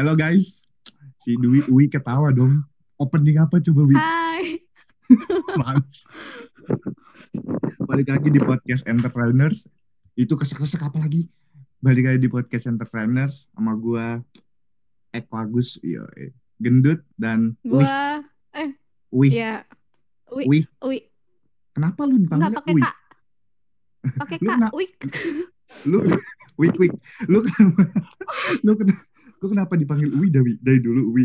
Halo guys. Si Dwi Wi ketawa dong. Opening apa coba Wi? Hai. Males. Balik lagi di podcast Entrepreneurs. Itu kesek-kesek apa lagi? Balik lagi di podcast Entrepreneurs sama gua Eko Agus, iya, eh, gendut dan. Gua eh Wi. ya Wi. Wi. Wi. Kenapa lu dipanggil pakai Wi? Kak. Pakai Lu Kak. kena- Wi. Lu Wi Wi. Lu kenapa? Lu kenapa? Lu kenapa dipanggil Wi dari dari dulu Wi?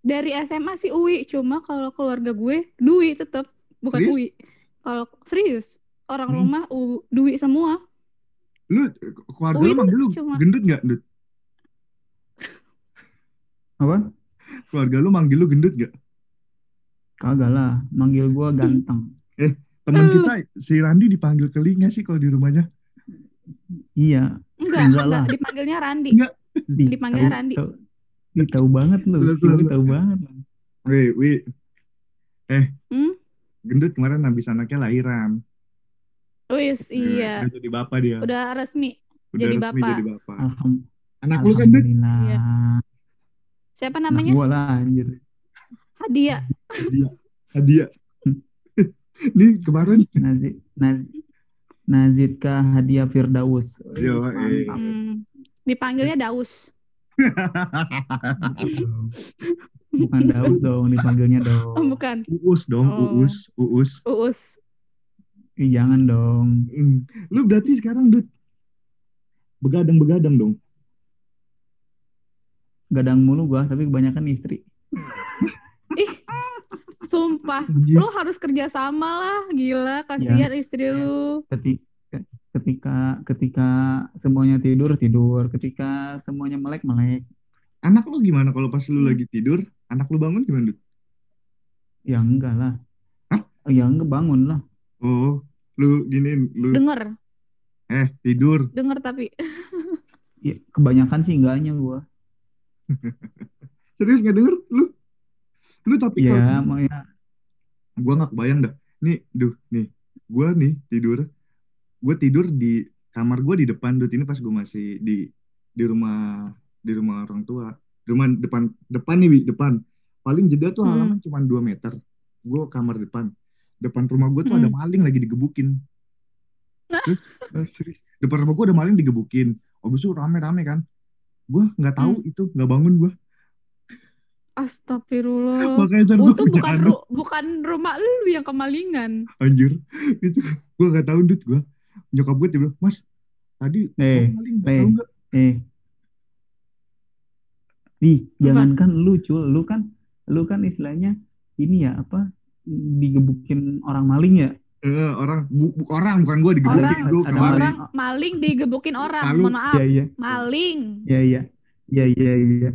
Dari SMA sih Uwi, cuma kalau keluarga gue Dwi tetap, bukan Serius? Uwi. Kalau serius, orang Hmm. rumah U, Dwi semua. Lu keluarga Wi lu manggil lu cuma- gendut nggak, Dut? Apa? Keluarga lu manggil lu gendut nggak? Kagak lah, manggil gua ganteng. Temen Eh. kita si Randi dipanggil kelinga sih kalau di rumahnya. Iya, Enggak, Enggak enggak, lah. dipanggilnya Randi. Enggak. Di- tahu- Randi. tahu- Ih, tahu banget lu, Lu- tahu banget. lu. Wih, Wi, Hmm? gendut kemarin habis anaknya lahiran. Wis, iya. Udah jadi bapak dia. Udah resmi. Udah jadi resmi bapak. jadi bapak. Alham- Anak lu kan, Dut? Iya. Siapa Anak namanya? gua lah anjir. Hadiah. Hadiah. Hadiah. Ini kemarin Nazid Naz Nazidka Hadiah Firdaus. Yo, Wih, eh. mantap. Hmm. Dipanggilnya Daus. Bukan Daus dong, dipanggilnya dong. Oh, bukan. Uus dong, Oh. Uus, Uus. Uus. Ih, jangan dong. Hmm. Lu berarti sekarang Dut begadang-begadang dong. Gadang mulu gua, tapi kebanyakan istri. Ih, sumpah. Anjir. Lu harus kerja sama lah. Gila, kasihan istri lu. Ketika ketika ketika semuanya tidur tidur, ketika semuanya melek melek. Anak lu gimana kalau pas lu Hmm. lagi tidur, anak lu bangun gimana, Dut? Ya enggak lah. Hah? Ya enggak bangun lah. Oh, lu gini, lu Denger, eh tidur. denger tapi. Ya, kebanyakan sih enggaknya gua. Serius nggak denger lu? Lu tapi kalau Ya, gua nggak kebayang dah. Nih, duh, nih, gua nih tidur, gua tidur di kamar gua di depan Dut ini pas gua masih di di rumah di rumah orang tua, di rumah depan depan nih, depan. Paling jeda tuh Hmm. halaman cuma 2 meter. Gua kamar depan. Depan rumah gua tuh ada Hmm. maling lagi digebukin. Nah. Terus, eh, serius, depan rumah gua ada maling digebukin. Habis itu rame-rame kan. Gua nggak tahu Hmm. itu, nggak bangun gua. Astagfirullah. Makanya Untung bukan ru- bukan rumah lu yang kemalingan. Anjir, itu gue gak tahu Dut gue. Nyokap gue tiba Mas, tadi Eh, ada maling, eh. tahu nggak? eh Ih, Apa? jangankan lu cul, lu kan lu kan istilahnya ini ya apa digebukin orang maling ya. Eh, orang, bu, bu- orang bukan gue digebukin Orang, gue ada kemarin. Orang maling digebukin orang. Malu. Mohon maaf. Iya iya. Maling. Iya iya. Iya iya iya.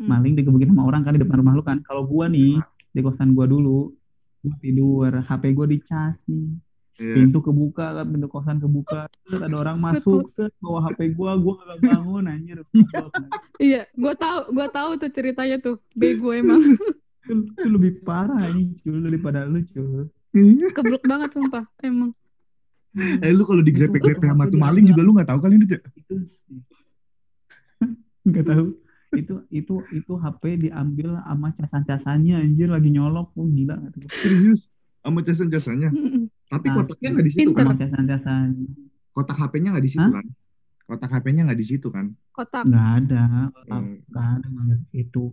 Hmm. Maling digebukin sama orang kan di depan rumah lu kan. Kalau gua nih di kosan gua dulu, gua tidur, HP gua dicas nih. Iya. Pintu kebuka kan, pintu kosan kebuka. Terus ada orang masuk, set bawa HP gua, gua kagak bangun anjir. Iya, gua tahu, gua tahu tuh ceritanya tuh. Bego emang. Itu, itu lebih parah ini cul daripada lu cul. Keblok banget sumpah, emang. eh lu kalau digrepe-grepe Itu sama tuh maling juga lu gak tahu kali ya? itu nggak tahu itu itu itu HP diambil sama casan-casannya anjir lagi nyolok oh, gila nggak tuh Serius, sama casan-casannya. Mm-mm. Tapi Asli. kotaknya nggak di situ Pinter. kan? sama casan-casan Kotak HP-nya nggak di situ Hah? kan? Kotak HP-nya nggak di situ kan? Kotak. nggak ada Hmm. nggak ada nggak ada itu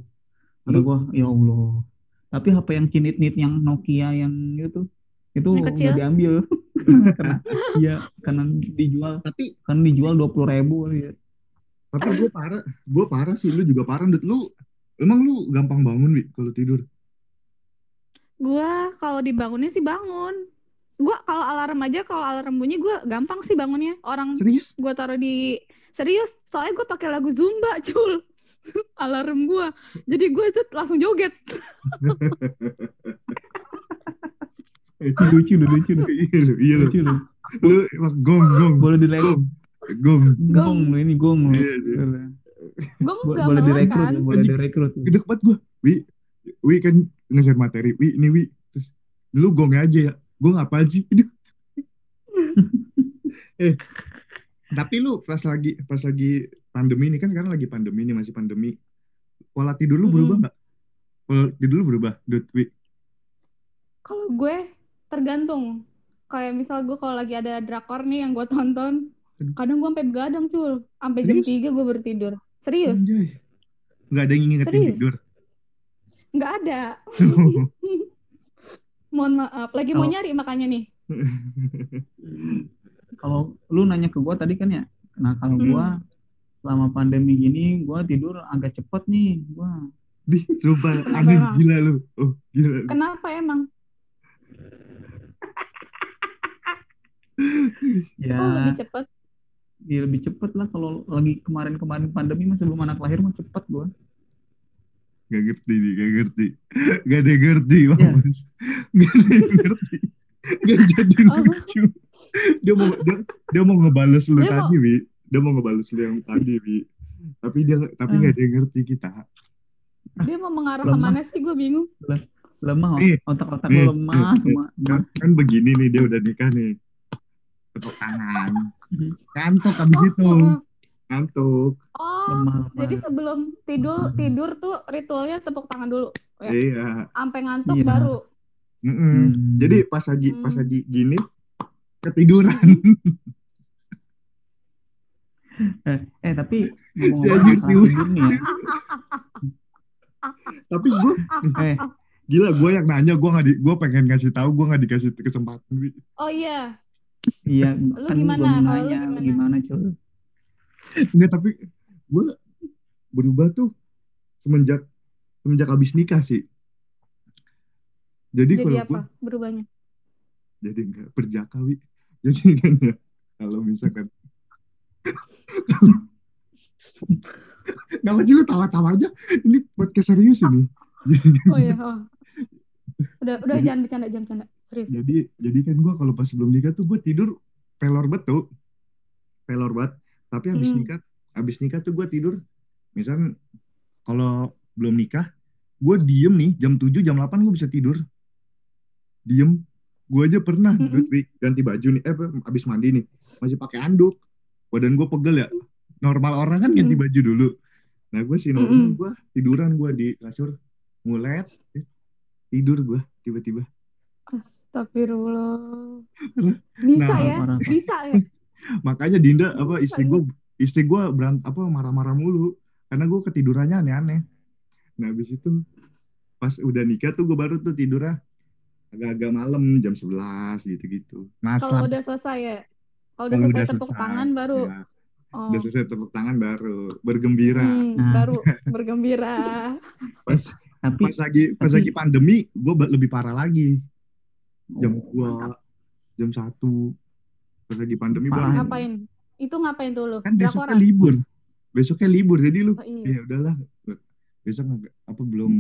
kata gua ya Allah tapi HP yang cinit-nit yang Nokia yang itu itu udah diambil karena iya karena dijual Tapi kan dijual dua puluh ribu ya. tapi gue parah, gue parah sih. Lu juga parah Dut. Lu emang lu gampang bangun Wi kalau tidur? Gua kalau dibangunin sih bangun. Gua kalau alarm aja kalau alarm bunyi gua gampang sih bangunnya. Orang Serius? gua taruh di serius, soalnya gua pakai lagu Zumba, cul. alarm gua. Jadi gua itu langsung joget. lucu lu lucu lu Iya lu, iya lu. lucu lu Lu emang gong gong. boleh direkrut Gong, gong. gong lu ini gong lu Iya, iya. Nggak boleh direkrut kan. boleh direkrut gede banget gue wi wi kan ngejar materi wi ini wi terus lu gong aja ya gue ngapa sih eh tapi lu pas lagi pas lagi pandemi ini kan sekarang lagi pandemi nih masih pandemi. Pola tidur lu berubah nggak? Pola tidur lu berubah, Dutwi. Kalau gue tergantung. Kayak misal gue kalau lagi ada drakor nih yang gue tonton, kadang gue sampai begadang cul, sampai jam? 3 gue baru tidur. Serius? Anjay. Nggak ada yang ngingetin Serius? tidur. Nggak ada. Mohon maaf, lagi mau nyari makanya nih. Kalau lu nanya ke gua tadi kan ya, nah kalau Hmm. gua selama pandemi gini gua tidur agak cepet nih, gua Di, Kenapa aneh emang? gila lu. Oh, gila. Kenapa emang? ya Kok lebih cepet? ya lebih cepet lah kalau lagi kemarin-kemarin pandemi masih belum anak lahir mah cepet gua. Gak ngerti nih, gak ngerti. Gak ada yang ngerti, Ya. Mampus. Gak ada yang ngerti. Gak jadi Apa? lucu. Dia mau dia, dia mau ngebales lu Dia mau- tadi, Wi. Dia mau ngebales lu yang tadi, Wi. Tapi dia tapi Hmm. gak ada yang ngerti kita. Dia mau mengarah Lemah. ke mana sih? Gue bingung. Lemah, Nih, otak-otak lu lemah nih, semua. Kan, kan begini nih dia udah nikah nih. Tepuk tangan. Mhm. Kantuk abis itu. Oh, Kantuk. oh, Lemah, jadi sebelum tidur tidur tuh ritualnya tepuk tangan dulu. Ya. Iya. Sampai ngantuk Iya. baru. Mm-mm. Hmm. Jadi pas lagi pas Hmm. lagi gini ketiduran. eh, eh tapi Dia ngomong-ngomong anjir masalah sih. tidur nih ya. Tapi gue Eh, gila gue yang nanya gue nggak di gue pengen ngasih tahu gue nggak dikasih kesempatan Wi. Oh iya. iya Lu kan gimana? lu nanya gimana? gimana, Cul? Enggak tapi gue berubah tuh semenjak semenjak habis nikah sih. Jadi, Jadi kalau apa gue berubahnya? jadi enggak berjaka Wi. Jadi kan ya kalau misalkan Kenapa sih lu tawa-tawa aja? Ini podcast serius ini. Oh iya. Oh. Udah udah Jadi- jangan bercanda jangan bercanda. Serius. jadi jadi kan gue kalau pas sebelum nikah tuh gue tidur pelor betul pelor banget tapi habis Hmm. nikah habis nikah tuh gue tidur misal kalau belum nikah gue diem nih jam 7 jam 8 gue bisa tidur diem gue aja pernah Mm-mm. Dut, ganti baju nih eh apa, habis mandi nih masih pakai anduk badan gue pegel ya normal orang kan ganti Mm. baju dulu nah gue sih normal Mm-mm. gue tiduran gue di kasur ngulet tidur gue tiba-tiba Astagfirullah. Bisa Nah, ya? parah. Bisa ya? makanya Dinda apa istri Makanya. gue istri gue berant apa marah-marah mulu karena gue ketidurannya aneh-aneh nah habis itu pas udah nikah tuh gue baru tuh tidurnya agak-agak malam jam 11 gitu-gitu nah Kalau udah selesai ya? Kalau udah selesai tepuk selesai, tangan baru. ya, Oh. udah selesai tepuk tangan baru bergembira Hmm, Nah. baru bergembira. pas Tapi pas lagi pas tapi- lagi pandemi gue lebih parah lagi jam Oh, dua jam satu pas lagi pandemi Parah. baru Ngapain? Itu ngapain tuh lu? kan besoknya Drakoran? libur besoknya libur jadi lu Oh, iya. ya udahlah besok nggak- apa belum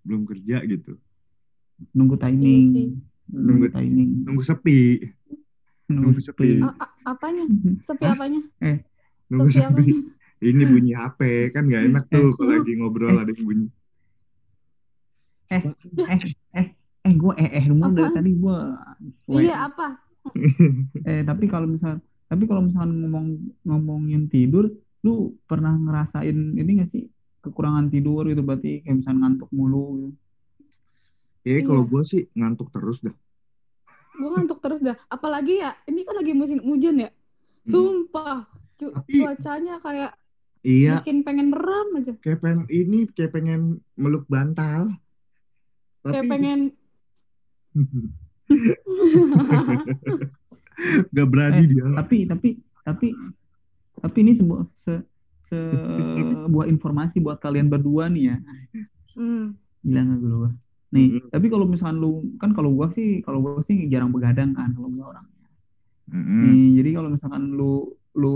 belum kerja gitu nunggu Iya sih. timing. Nunggu Nunggu- timing. nunggu sepi nunggu sepi. A- a- apanya? Sepi Hah? apanya? nunggu Sepi sepi ini bunyi HP kan nggak enak tuh Eh. kalau lagi ngobrol ada yang bunyi eh eh eh gue eh eh mulu dari tadi gue Iya, apa? eh tapi kalau misal tapi kalau misalkan ngomong ngomongin tidur lu pernah ngerasain ini gak sih kekurangan tidur gitu berarti kayak misalnya ngantuk mulu gitu. Kalau Iya. gue sih ngantuk terus dah Gue ngantuk terus dah. Apalagi ya, ini kan lagi musim hujan ya. Sumpah, cu- Tapi- cuacanya kayak iya bikin pengen merem aja. kayak pengen ini kayak pengen meluk bantal Kayak tapi pengen nggak berani Eh, dia. tapi tapi tapi tapi ini sebuah se, sebuah informasi buat kalian berdua nih ya. Hmm, gila nggak gue nih Mm-mm. tapi kalau misalkan lu kan kalau gua sih kalau gua sih jarang begadang kan kalau gua orang. Mm-mm. Nih, jadi kalau misalkan lu lu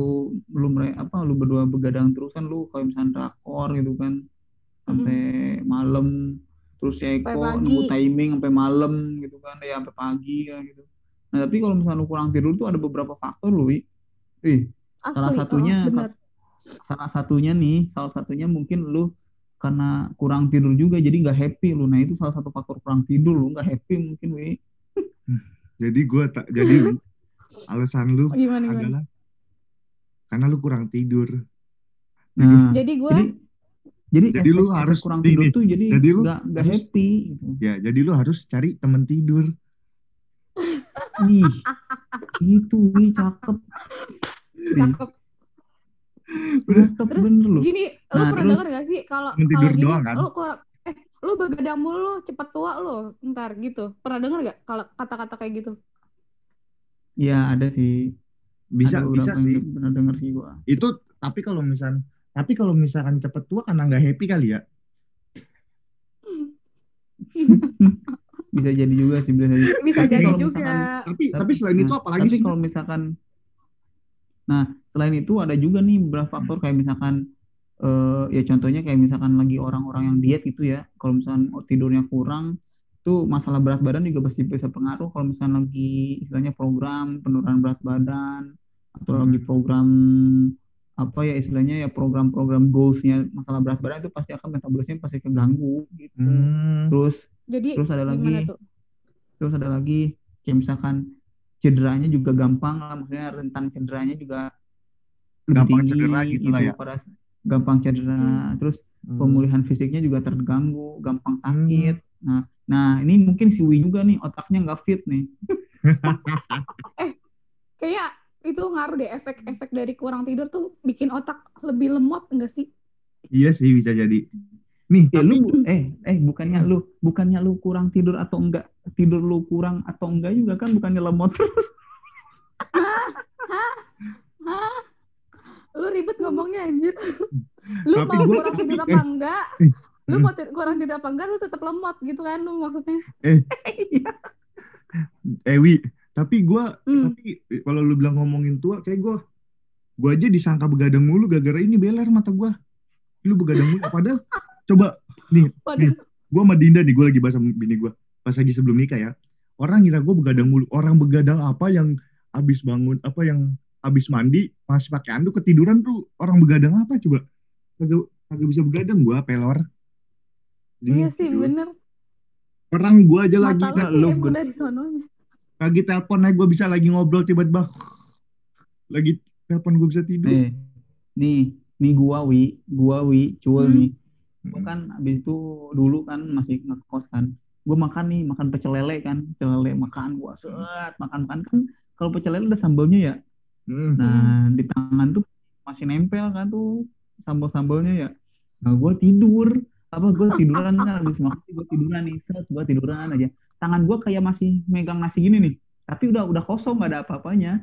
lu mere- apa lu berdua begadang terus kan lu kalau misalkan rakor gitu kan sampai malam terus ya Eko nunggu timing sampai malam gitu kan ya sampai pagi ya gitu. Nah, tapi kalau misalkan lu kurang tidur tuh ada beberapa faktor lu, Wi. Ih, asli. salah oh, satunya bener. salah satunya nih, salah satunya mungkin lu karena kurang tidur juga jadi nggak happy lu. Nah, itu salah satu faktor kurang tidur lu nggak happy mungkin, Wi. jadi gue tak jadi alasan lu Oh, Gimana gimana? adalah karena lu kurang tidur Nah, Jadi gue jadi jadi, lu harus kurang ini, tidur tuh jadi jadi lu nggak harus- happy gitu. Ya, jadi lu harus cari temen tidur. Ih, itu nih cakep. Cakep. cakep Terus bener loh. Gini, lu Nah, pernah denger gak sih kalau kalau gini, doang kan? lu kurang eh lu begadang mulu, cepet tua lu, ntar gitu. Pernah denger gak kalau kata-kata kayak gitu? Iya ada sih. Bisa, ada bisa sih. pernah denger sih gua. Itu tapi kalau misal tapi kalau misalkan cepet tua karena nggak happy kali ya. Bisa jadi juga sih bisa jadi. Bisa Tapi jadi juga. misalkan- Tapi tapi selain nah, itu apalagi tapi sih? kalau misalkan nah selain itu ada juga nih beberapa faktor kayak misalkan eh, ya contohnya kayak misalkan lagi orang-orang yang diet gitu ya kalau misalkan tidurnya kurang tuh masalah berat badan juga pasti bisa pengaruh kalau misalkan lagi istilahnya program penurunan berat badan atau lagi Hmm. program apa ya istilahnya ya program-program goalsnya masalah berat badan itu pasti akan metabolisme pasti keganggu gitu Hmm. terus Jadi terus ada lagi tuh? terus ada lagi kayak misalkan cederanya juga gampang lah maksudnya rentan cederanya juga lebih Gampang tinggi cedera gitu lah ya. pada gampang cedera terus Hmm. pemulihan fisiknya juga terganggu gampang sakit nah nah ini mungkin si Wi juga nih otaknya nggak fit nih Kayak itu ngaruh deh efek-efek dari kurang tidur tuh bikin otak lebih lemot enggak sih? Iya sih bisa jadi. Nih, ya tapi lu eh eh bukannya lu bukannya lu kurang tidur atau enggak tidur lu kurang atau enggak juga kan bukannya lemot terus Hah? Lu ribet ngomongnya anjir. Lu Tapi mau gua- kurang tidur apa eh. enggak? Eh, Lu hmm. mau kurang tidur apa enggak lu tetap lemot gitu kan lu maksudnya. eh Wi, tapi gua Hmm. tapi kalau lu bilang ngomongin tua kayak gua gua aja disangka begadang mulu gara-gara ini beler mata gua. Lu begadang mulu padahal coba nih, Waduh. gua sama Dinda nih gua lagi bahas sama bini gua pas lagi sebelum nikah ya. Orang ngira gua begadang mulu. Orang begadang apa yang abis bangun apa yang abis mandi masih pakai anduk ketiduran tuh orang begadang apa coba? Kagak kagak bisa begadang gua pelor. Iya sih bener. Orang gua aja lagi Mata sih ben- emang dari sononya. Lagi telepon aja gue bisa lagi ngobrol tiba-tiba. Lagi telepon gue bisa tidur. Eh nih nih gua Wi. Gua Wi cul Hmm. nih. Gua kan abis itu dulu kan masih ngekos kan. Gue makan nih makan pecel lele kan. Pecel lele makan gua set makan makan. Kan kalau pecel lele ada sambalnya ya? Hmm. nah di tangan tuh masih nempel kan tuh sambal sambalnya ya. Nah gue tidur. Apa gue tiduran kan habis makan gue tiduran nih set gue tiduran aja tangan gue kayak masih megang nasi gini nih tapi udah udah kosong nggak ada apa-apanya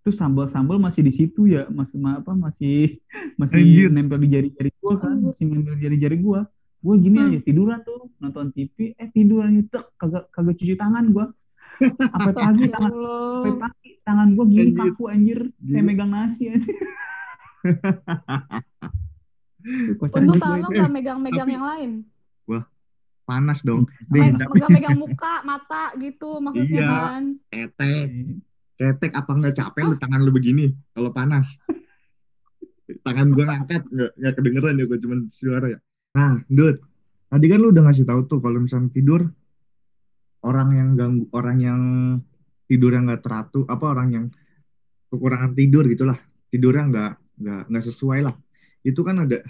terus sambal-sambal masih di situ ya masih ma- apa masih masih Anjir. nempel di jari-jari gue kan Anjir. masih nempel di jari-jari gue gue gini Hmm. aja tiduran tuh nonton TV eh tiduran itu kagak kagak cuci tangan gue sampai pagi tangan sampai Allah. pagi tangan gue gini Anjir. kaku anjir kayak megang nasi anjir Untung tangan lu itu. nggak megang-megang yang lain. Panas dong Meg- tapi Megang megang muka, mata gitu maksudnya Iya. kan. ketek ketek apa nggak capek lu tangan lu begini kalau panas tangan gue ngangkat nggak nggak kedengeran ya gue cuman suara ya nah Dut tadi kan lu udah ngasih tahu tuh kalau misalnya tidur orang yang ganggu orang yang tidur yang nggak teratur apa orang yang kekurangan tidur gitulah tidurnya nggak nggak nggak sesuai lah itu kan ada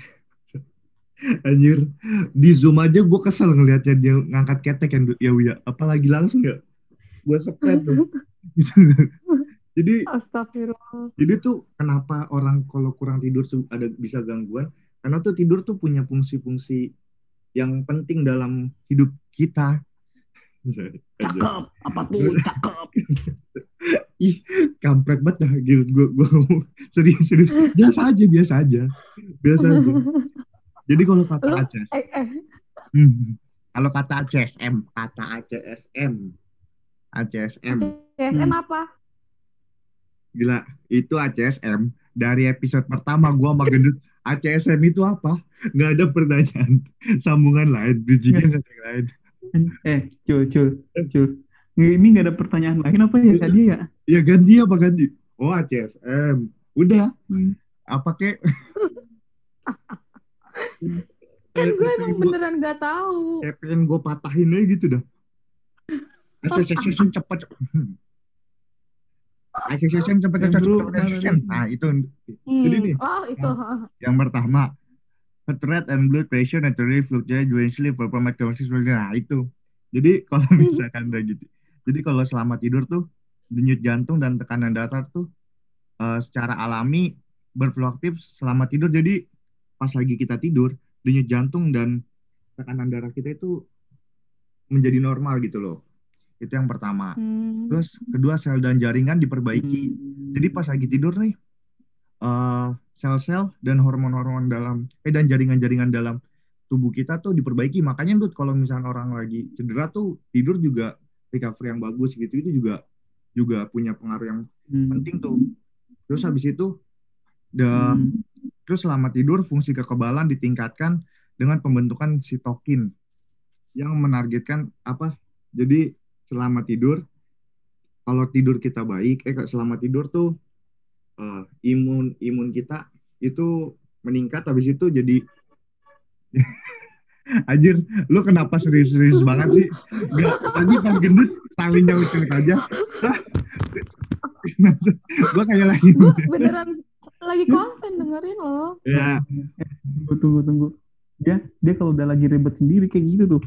anjir. Di zoom aja gue kesel ngelihatnya dia ngangkat ketek kan ya Wia. Apalagi langsung ya. Gue sepet tuh. Jadi Astagfirullah. jadi tuh kenapa orang kalau kurang tidur tuh ada bisa gangguan? Karena tuh tidur tuh punya fungsi-fungsi yang penting dalam hidup kita. Cakep. Apa tuh? Cakep. Ih kampret banget dah. Gitu gue gue serius serius biasa aja biasa aja. Biasa aja jadi kalau kata Lu- ACS Eh, eh, hmm, kalau kata ACSM kata ACSM ACSM CSM Hmm. apa? gila itu ACSM dari episode pertama gua sama gendut ACSM itu apa? Nggak ada pertanyaan. Sambungan lain bridgingnya nggak ada yang lain. Eh cul cul cul ini nggak ada pertanyaan lain apa ya? Tadi ya? Ya ganti apa ganti? Oh ACSM udah. Hmm. apa kek Kan gue emang gua- beneran gak tahu. kayak pengen gue patahin aja gitu dah ACSM cepet Hmm. Association bro, association. mana Nah, itu Hmm. Jadi nih, Oh, itu. yang- yang pertama heart rate and blood pressure naturally fluctuate during sleep for performance Nah, itu. Jadi kalau Hmm. misalkan udah gitu. Jadi kalau selama tidur tuh denyut jantung dan tekanan darah tuh eh, secara alami berfluktuatif selama tidur. Jadi pas lagi kita tidur, denyut jantung dan tekanan darah kita itu menjadi normal gitu loh. Itu yang pertama. Hmm. Terus kedua sel dan jaringan diperbaiki. Hmm. Jadi pas lagi tidur nih, eh, sel-sel dan hormon-hormon dalam eh dan jaringan-jaringan dalam tubuh kita tuh diperbaiki. Makanya tuh kalau misalnya orang lagi cedera tuh tidur juga recovery yang bagus gitu itu juga juga punya pengaruh yang Hmm. penting tuh. Terus habis itu the, Hmm. Terus selama tidur fungsi kekebalan ditingkatkan dengan pembentukan sitokin yang menargetkan apa? Jadi selama tidur kalau tidur kita baik, eh selama tidur tuh eh, imun imun kita itu meningkat habis itu jadi Anjir, lu kenapa serius-serius banget sih? Gak, tadi pas gendut talinya ucil aja. gue kayak lagi Gue beneran lagi konsen dengerin loh. ya Tunggu, tunggu, tunggu. Dia, dia kalau udah lagi ribet sendiri kayak gitu tuh.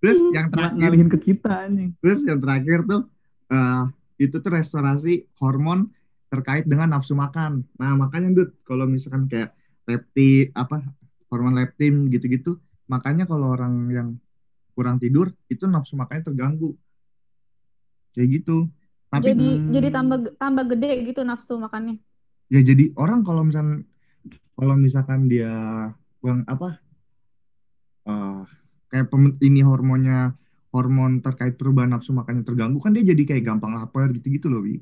terus Hmm. yang Ng- terakhir ngalihin ke kita nih. terus yang terakhir tuh eh, itu tuh restorasi hormon terkait dengan nafsu makan nah makanya Dut kalau misalkan kayak leptin apa hormon leptin gitu-gitu makanya kalau orang yang kurang tidur itu nafsu makannya terganggu kayak gitu tapi Jadi Hmm. jadi tambah tambah gede gitu nafsu makannya. Ya jadi orang kalau misalkan kalau misalkan dia kurang apa eh kayak pem- ini hormonnya hormon terkait perubahan nafsu makannya terganggu kan dia jadi kayak gampang lapar gitu-gitu loh Wi.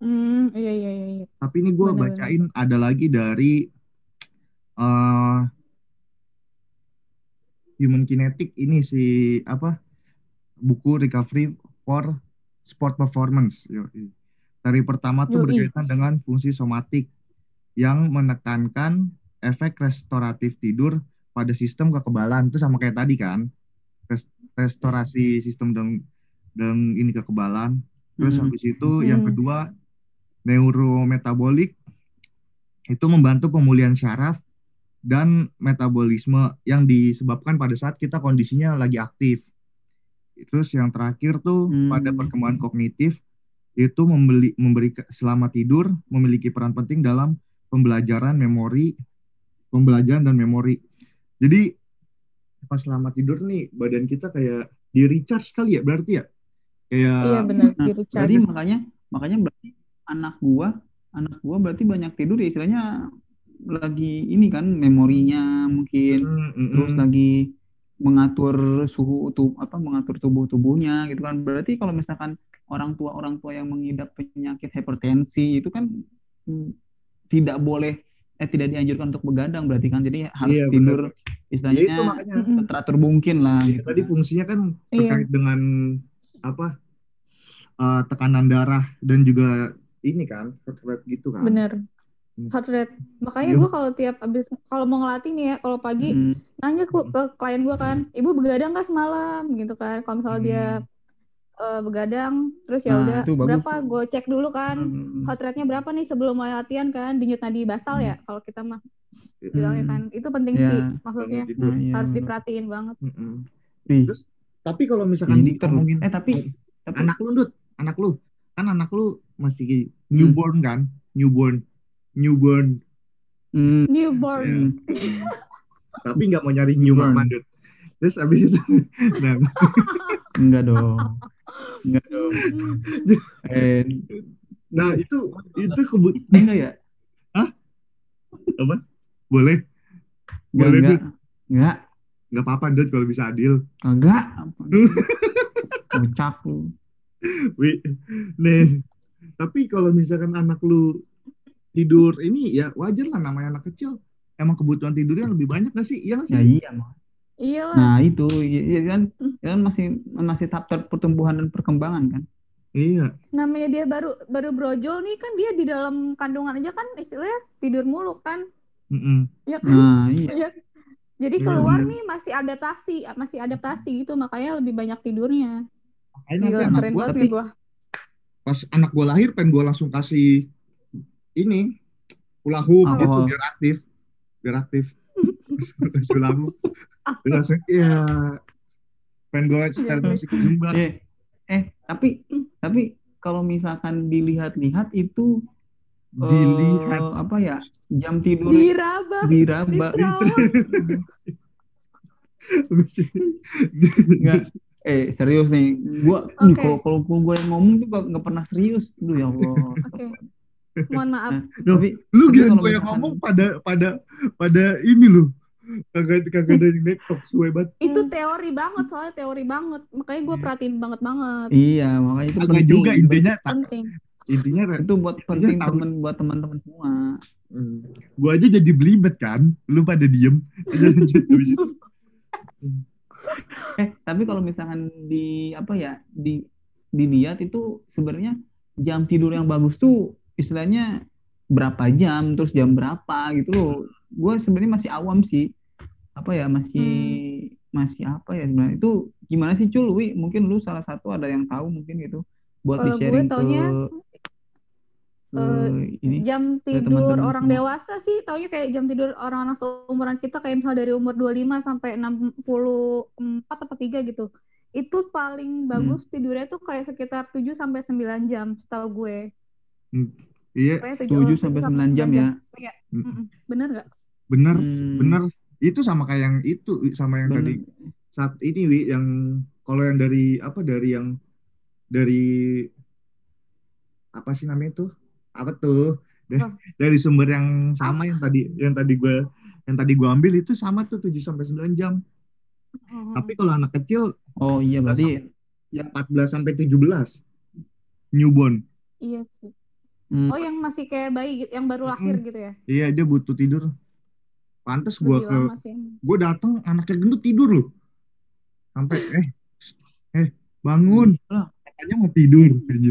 Hmm, iya iya iya. iya. Tapi ini gue bacain ada lagi dari eh Human Kinetic ini si apa buku Recovery for Sport Performance. Yoi. Dari pertama tuh Yoi. berkaitan dengan fungsi somatik yang menekankan efek restoratif tidur pada sistem kekebalan itu sama kayak tadi kan Res- restorasi sistem dan dan ini kekebalan terus Hmm. habis itu yang Hmm. kedua neurometabolik itu membantu pemulihan syaraf dan metabolisme yang disebabkan pada saat kita kondisinya lagi aktif. Terus yang terakhir tuh Hmm. pada perkembangan kognitif itu membeli, memberi selama tidur memiliki peran penting dalam pembelajaran memori, pembelajaran dan memori. Jadi pas selama tidur nih badan kita kayak di recharge kali ya berarti ya kayak Iya benar Nah, di recharge. makanya makanya berarti anak gua anak gua berarti banyak tidur ya istilahnya lagi ini kan memorinya mungkin Mm, mm, terus mm. lagi mengatur suhu tubuh apa mengatur tubuh tubuhnya gitu kan berarti kalau misalkan orang tua orang tua yang mengidap penyakit hipertensi itu kan mm, tidak boleh eh tidak dianjurkan untuk begadang berarti kan jadi harus Iya, benar. tidur Ya istilahnya itu makanya Mm-mm. teratur mungkin lah Ya, gitu tadi fungsinya kan Iya. terkait dengan apa eh, tekanan darah dan juga ini kan gitu kan. Bener. Hmm. Heart rate. Makanya gue kalau tiap abis kalau mau ngelatih nih ya, kalau pagi Mm, nanya ke, ke klien gue kan, ibu begadang nggak semalam gitu kan. Kalau misalnya dia eh, begadang, terus ya Nah, udah bagus berapa? Gue cek dulu kan. Hmm. Heart rate-nya berapa nih sebelum mulai latihan kan? Denyut nadi basal ya kalau kita mah bilangnya Hmm. kan. Itu penting Ya. sih maksudnya. Nah, iya, Harus diperhatiin banget. Ih, Terus tapi kalau misalkan lu. ngomongin Eh tapi tapi anak lu Dut, anak lu kan anak lu masih Hmm. newborn kan, newborn, newborn, Hmm, Newborn. hmm. tapi nggak mau nyari new Newborn. mama Dut. Terus abis itu, nah, enggak dong. Enggak dong. Eh, nah itu itu kebut enggak ya? apa? Boleh, Enggak, Boleh, enggak. Enggak, nggak apa-apa Dut kalau bisa adil. enggak. Kocak lu. Wi, nih. Tapi kalau misalkan anak lu tidur ini ya wajar lah namanya anak kecil. Emang kebutuhan tidurnya lebih banyak gak sih? Iya nggak Ya sih? iya, Mak. Iya lah. Nah, itu ya, ya kan, ya kan masih masih tahap pertumbuhan dan perkembangan kan. Iya. Namanya dia baru baru brojol nih kan dia di dalam kandungan aja kan istilahnya tidur mulu kan. Mm-mm. Ya kan? Nah, iya. Iya. Jadi Iya, keluar nih masih adaptasi, masih adaptasi gitu makanya lebih banyak tidurnya. Makanya Gila, anak keren gua banget tapi- nih gua. pas anak gue lahir pengen gue langsung kasih ini hula hoop Oh. gitu biar aktif biar aktif hula hoop Terus langsung ya pengen gue setel Iya, musik zumba Eh, eh tapi tapi kalau misalkan dilihat-lihat itu eh, dilihat apa ya jam tidur Diraba. diraba. Nggak. eh serius nih gua Oke. kalau kalau gue yang ngomong tuh nggak nggak pernah serius Duh ya Allah Oke. Mohon maaf. Nah, Loh, tapi lu kalau gue yang ngomong pada pada pada ini loh kagak kagak dari network suwe banget Itu teori banget, soalnya teori banget. Makanya gue perhatiin banget banget. iya makanya itu agak penting juga intinya Penting. intinya itu buat penting temen buat teman-teman semua Hmm. Gua aja jadi belibet kan, lu pada diem. eh tapi kalau misalkan di apa ya di dilihat itu sebenarnya jam tidur yang bagus tuh istilahnya berapa jam terus jam berapa gitu loh. Gue sebenarnya masih awam sih. Apa ya masih masih apa ya sebenarnya. Itu gimana sih Cul? Wi mungkin lu salah satu ada yang tahu mungkin gitu. Buat di gue sharing ke taunya, ke eh, ini Jam tidur teman-teman orang semua. dewasa sih, taunya kayak jam tidur orang-orang seumuran kita kayak misal dari umur 25 sampai 64 atau 3 gitu. Itu paling bagus tidurnya tuh kayak sekitar 7 sampai 9 jam setahu gue. Iya, Pokoknya 7 sampai 9 jam ya Iya. Mm. Mm-mm. Bener nggak? bener, Hmm, bener. Itu sama kayak yang itu, sama yang tadi bener. saat ini wi yang kalau yang dari apa dari yang dari apa sih namanya tuh apa tuh Da- Apa? dari sumber yang sama yang tadi yang tadi gue yang tadi gue ambil itu sama tuh 7 sampai 9 jam tapi kalau anak kecil oh iya berarti yang 14 sampai 17 newborn Iya sih. Hmm, Oh, yang masih kayak bayi gitu, yang baru lahir Mm-mm. gitu ya? iya dia butuh tidur. Pantes gue ke gue datang anaknya gendut tidur loh. Sampai eh eh bangun. Lah. katanya mau tidur.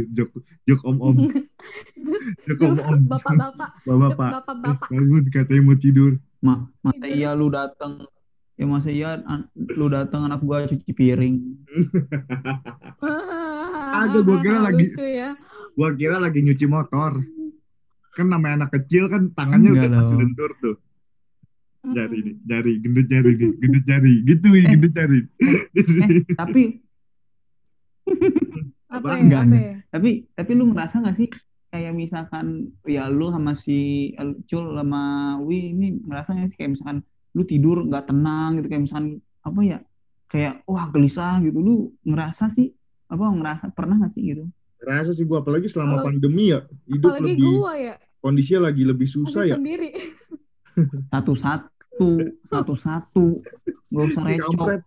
Jok jok om om. Jok om om. Bapak-bapak, bapak pak eh, bapak-bapak. bangun katanya mau tidur. Ma, masa Tidur. iya lu datang ya masa iya lu datang anak gua cuci piring. Agak, gua kira lagi- Lucu ya. Gua kira lagi nyuci motor. Kan namanya anak kecil kan tangannya Enggak udah pasti lentur tuh. Jari nih jari gendut jari. Nih gendut jari. Gitu Eh. gendut jari. Eh tapi Apa Apa? ya? Enggak, Apa ya? tapi tapi lu ngerasa gak sih kayak misalkan ya lu sama si El- Cul sama Wi ini ngerasa gak sih kayak misalkan lu tidur nggak tenang gitu kayak misalkan apa ya kayak wah gelisah gitu. Lu ngerasa sih apa ngerasa pernah gak sih gitu rasa sih gua apalagi selama pandemi ya hidup Apalagi lebih gua ya, kondisinya lagi lebih susah aku ya sendiri. satu-satu satu-satu nggak usah recok.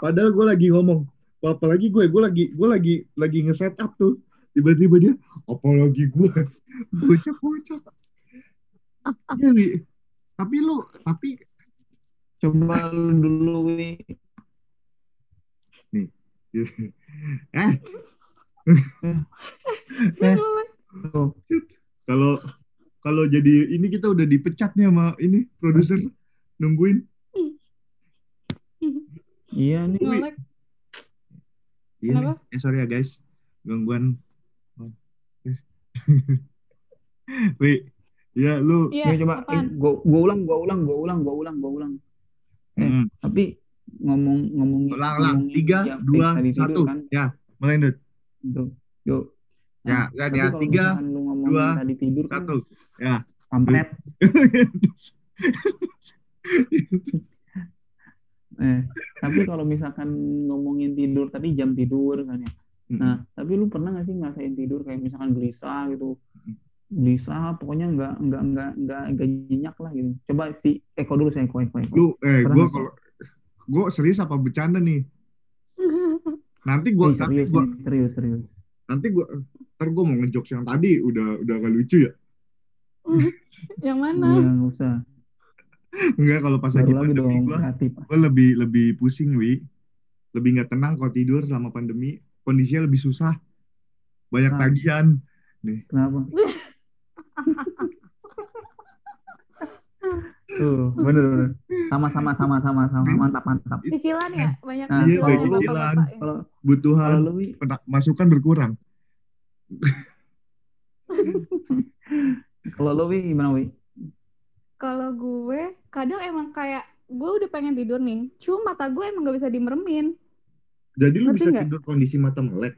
Padahal gue lagi ngomong, apalagi gue, gue lagi, gue lagi, lagi nge-set up tuh. Tiba-tiba dia, apalagi gue, bocah-bocah. Iya, Wi. Tapi lu, tapi coba lu dulu Wi eh, eh tuh kalau kalau jadi ini kita udah dipecat nih sama ini produser nungguin. iya nih. Iya nih. Kenapa? Eh sorry ya guys, gangguan. Oh. Wi, ya lu. Iya, coba apaan? gue gue ulang gue ulang gue ulang gue ulang gue ulang Eh, Mm. tapi ngomong ngomongin Ulang, ulang. Tiga, eh, dua, tidur satu. kan Ya, mulai Dut. Tuh, yuk. Ya, kan ya. kalau Tiga, dua, tadi tidur kan satu. Ya. kampret. Eh tapi kalau misalkan ngomongin tidur tadi jam tidur kan ya. Nah tapi lu pernah gak sih ngerasain tidur kayak misalkan gelisah gitu? Gelisah pokoknya nggak nggak nggak nggak nggak nyenyak lah gitu. Coba si Eko dulu saya Eko Eko Eko. Lu, eh, gue nggak kalau gue serius apa bercanda nih? Nanti gue, nanti serius gue, nih, serius serius nanti gue, ntar gue mau ngejokes yang tadi udah udah gak lucu ya? Yang iya mana? nggak usah Enggak, kalau pas lagi baru lagi pandemi gue, gue lebih lebih pusing, wi. Lebih nggak tenang kalau tidur selama pandemi. Kondisinya lebih susah. Banyak Ah. tagihan. kenapa tuh bener bener sama sama sama sama sama mantap mantap Cicilan ya? Banyak Nah, cicilan kalau ya lu- bapak-bapak ya? kalau Wi, pena- masukan berkurang. Kalau lo Wi gimana Wi? Kalau gue kadang emang kayak gue udah pengen tidur nih, cuma mata gue emang gak bisa dimeremin. Jadi lu Ngerti bisa nggak? tidur kondisi mata melek.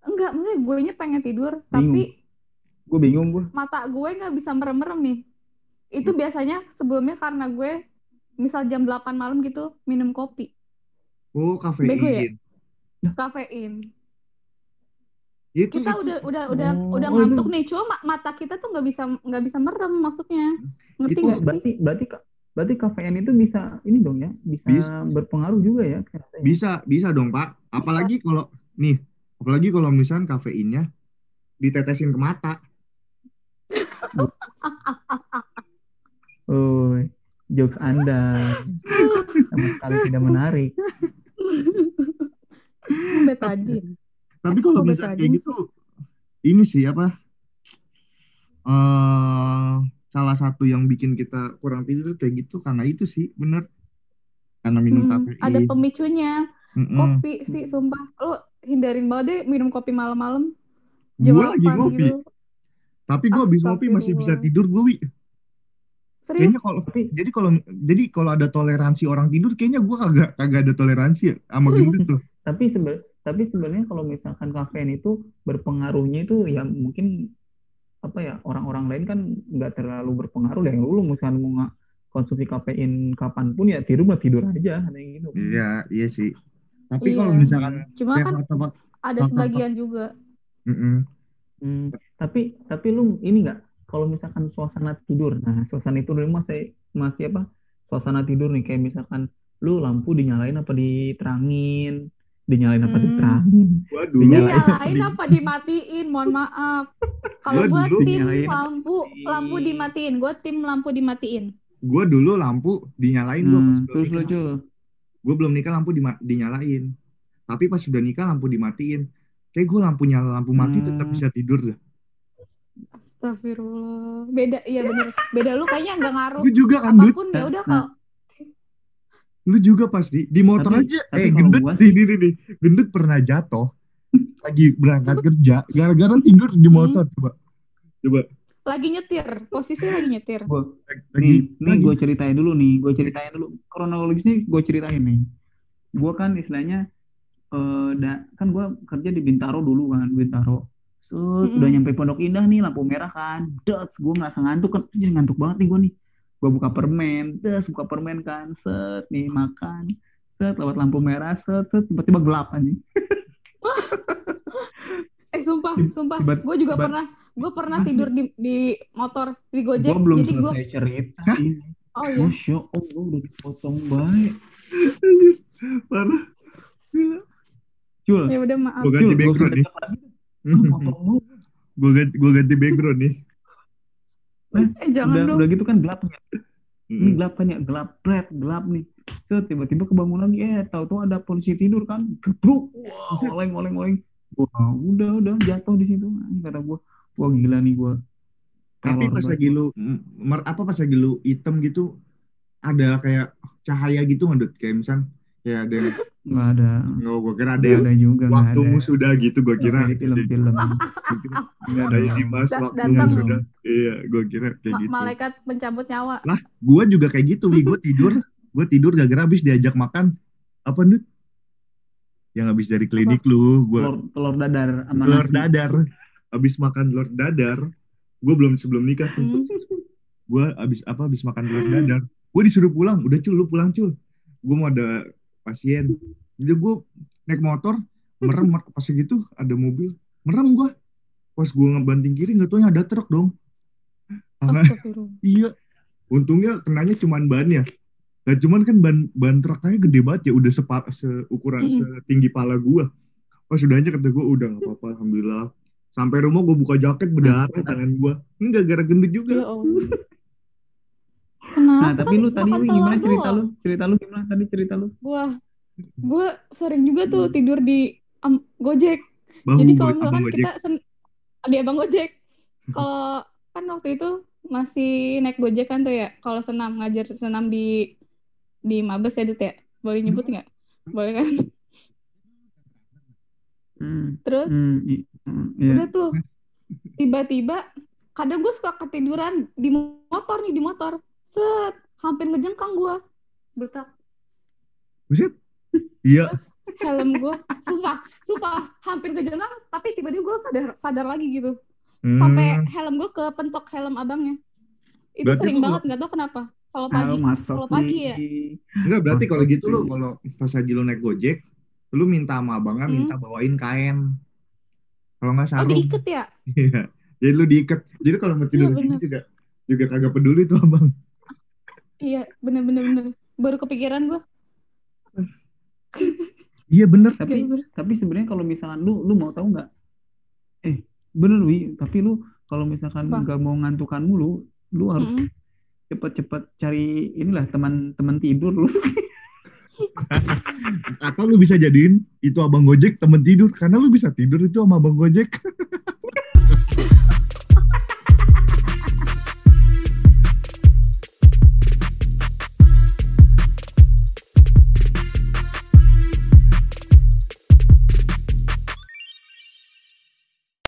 Enggak, maksudnya gue nya pengen tidur, tapi Gue bingung gue. mata gue nggak bisa merem-merem nih. Itu biasanya sebelumnya karena gue misal jam 8 malam gitu minum kopi, Oh, Bego ya? kafein. kafein. Itu, Kita itu. udah udah udah Oh, udah ngantuk nih, cuma ma- mata kita tuh nggak bisa nggak bisa merem maksudnya. Ngerti nggak sih? Berarti berarti berarti kafein itu bisa ini dong ya, bisa, Bisa. berpengaruh juga ya katanya. Bisa, bisa dong, Pak. Apalagi kalau nih, apalagi kalau misalnya kafeinnya ditetesin ke mata. Oh, jokes Anda sama sekali tidak menarik. Betadine. Tapi kalau kok misalnya kayak betadine gitu, ini sih apa? eh salah satu yang bikin kita kurang tidur kayak gitu karena itu sih, bener. Karena minum Hmm, kafein. ada pemicunya. Mm-mm. Kopi sih, sumpah. Lu hindarin banget deh minum kopi malam-malam. Jam Gua lagi 8 ngopi, gitu. tapi gua habis ngopi masih bisa tidur gue, Wi. Serius? Kayaknya kalau jadi kalau jadi kalau ada toleransi orang tidur, kayaknya gua kagak kagak ada toleransi ya sama gendut tuh. Tapi seben tapi sebenarnya kalau misalkan kafein itu berpengaruhnya itu ya mungkin apa ya orang-orang lain kan nggak terlalu berpengaruh ya lu misalkan mau nggak konsumsi kafein kapan pun ya tidur mah tidur aja kayak gitu. Iya, iya sih. Tapi Iya. kalau misalkan Cuma kan ada sebagian juga. mm-mm. Hmm, tapi tapi lu ini nggak kalau misalkan suasana tidur, nah suasana tidur ini masih masih apa? Suasana tidur nih kayak misalkan lu lampu dinyalain apa diterangin, dinyalain apa Hmm. diterangin. Waduh, Dinyalain. Dinyalain apa dimatiin? Mohon maaf. Kalau Gua gua dulu tim dinyalain apa lampu lampu dimatiin. Gua tim lampu dimatiin. gue dulu lampu dinyalain gue pas Hmm, belum terus nikah. lucu. Gue belum nikah lampu dima- dinyalain. Tapi pas sudah nikah lampu dimatiin. Kayak gue lampu nyala lampu mati tetap Hmm. bisa tidur dah. Astagfirullah. Beda, iya bener. Beda lu kayaknya nggak ngaruh. Lu juga kan? Apa pun ya udah Nah. kalau Lu juga pasti di motor Tapi- aja. tapi eh, gendut gua sih ini nih. Gendut pernah jatuh lagi berangkat kerja gara-gara tidur di Hmm. motor coba. Coba lagi nyetir, posisi lagi nyetir. Gua, lagi nih, nih gue ceritain dulu nih, gue ceritain dulu kronologisnya gue ceritain nih. Gue kan istilahnya eh da- kan gue kerja di Bintaro dulu kan, Bintaro. Set, Mm-mm. udah nyampe Pondok Indah nih lampu merah kan. Des, gue ngerasa ngantuk kan. Anjir ngantuk banget nih gue nih. Gue buka permen, des buka permen kan. Set nih makan. Set lewat lampu merah, set set tiba-tiba gelap anjing. Eh sumpah, Tiba- sumpah. tiba- Gue juga tiba- pernah, gue pernah Asli. tidur di di motor di Gojek. Gue belum Jadi gue, cerita Hah? ini. oh iya, Masya Allah udah dipotong baik. parah. Cul, ya udah maaf. Gue ganti background nih. Gue ganti, gue ganti background nih. Eh jangan udah dong. udah gitu kan gelap nih. Ini gelap kan ya, gelap pret, gelap nih. Set, tiba-tiba kebangun lagi, eh tahu-tahu ada polisi tidur kan. Gebruk. Wah, oleng oleng oleng. Wah, udah udah jatuh di situ. Anjing, Kata gua, wah gila nih gua. Tapi pas banget lagi lu mer, apa pas lagi lu hitam gitu ada kayak cahaya gitu nggak Dut? Kayak misal kayak ada yang nggak ada. nggak gue kira ada yang ada juga, nggak ada. waktumu sudah gitu gue kira film-film. Gua kira Nggak ada. ada Dimas waktumu datang. sudah iya gue kira kayak Ma- gitu malaikat pencabut nyawa. lah gue juga kayak gitu wi gue tidur gue tidur gara-gara habis diajak makan apa Dut? yang habis dari klinik lu gue Telur, telur dadar sama telur nasi. dadar habis makan telur dadar gue belum sebelum nikah tuh Hmm. gue abis apa abis makan telur dadar gue disuruh pulang udah cul lu pulang cul gue mau ada pasien. Jadi gue naik motor merem mer- pas gitu ada mobil merem gue pas gue ngebanting kiri nggak tahu ada truk dong. Iya. Untungnya kenanya cuman bannya Nah, cuman kan ban ban truknya gede banget ya udah sepa, seukuran setinggi pala gue pas udah aja kata gue udah nggak apa-apa alhamdulillah. Sampai rumah gue buka jaket berdarah tangan gue enggak gara gendut juga. Ya. Kenapa? Nah, tapi lu tadi gimana telur cerita lu? Cerita lu gimana tadi cerita lu? Gua, gua sering juga tuh tidur di am, Gojek. bahu Jadi kalau misalkan kita sen di abang Gojek, kalau kan waktu itu masih naik Gojek kan tuh ya, kalau senam ngajar senam di di Mabes ya Dut ya, boleh nyebut nggak? Boleh kan? Hmm, Terus hmm, hmm, iya. udah tuh tiba-tiba kadang gue suka ketiduran di motor nih di motor set hampir ngejengkang gue bertak Buset. Iya. terus helm gue sumpah sumpah hampir ngejengkang tapi tiba-tiba gue sadar sadar lagi gitu sampai Hmm. helm gue ke pentok helm abangnya itu Berarti sering banget nggak tahu kenapa kalau pagi kalau pagi ya? Enggak, berarti kalau gitu lu sih? kalau pas lagi lu naik Gojek, lu minta sama abangnya Hmm. minta bawain kain. Kalau nggak oh sarung. diikat ya Iya. Jadi lu diikat. Jadi kalau mau tidur Iya, di sini bener. juga juga kagak peduli tuh abang. Iya bener-bener bener baru kepikiran gue Iya bener. Tapi Bener-bener. tapi sebenarnya kalau misalkan lu lu mau tahu nggak? Eh, bener wi, tapi lu kalau misalkan nggak mau ngantukan mulu, lu harus Mm-mm. cepet-cepet cari inilah teman-teman tidur lu. Atau lu bisa jadiin itu abang Gojek temen tidur karena lu bisa tidur itu sama abang Gojek.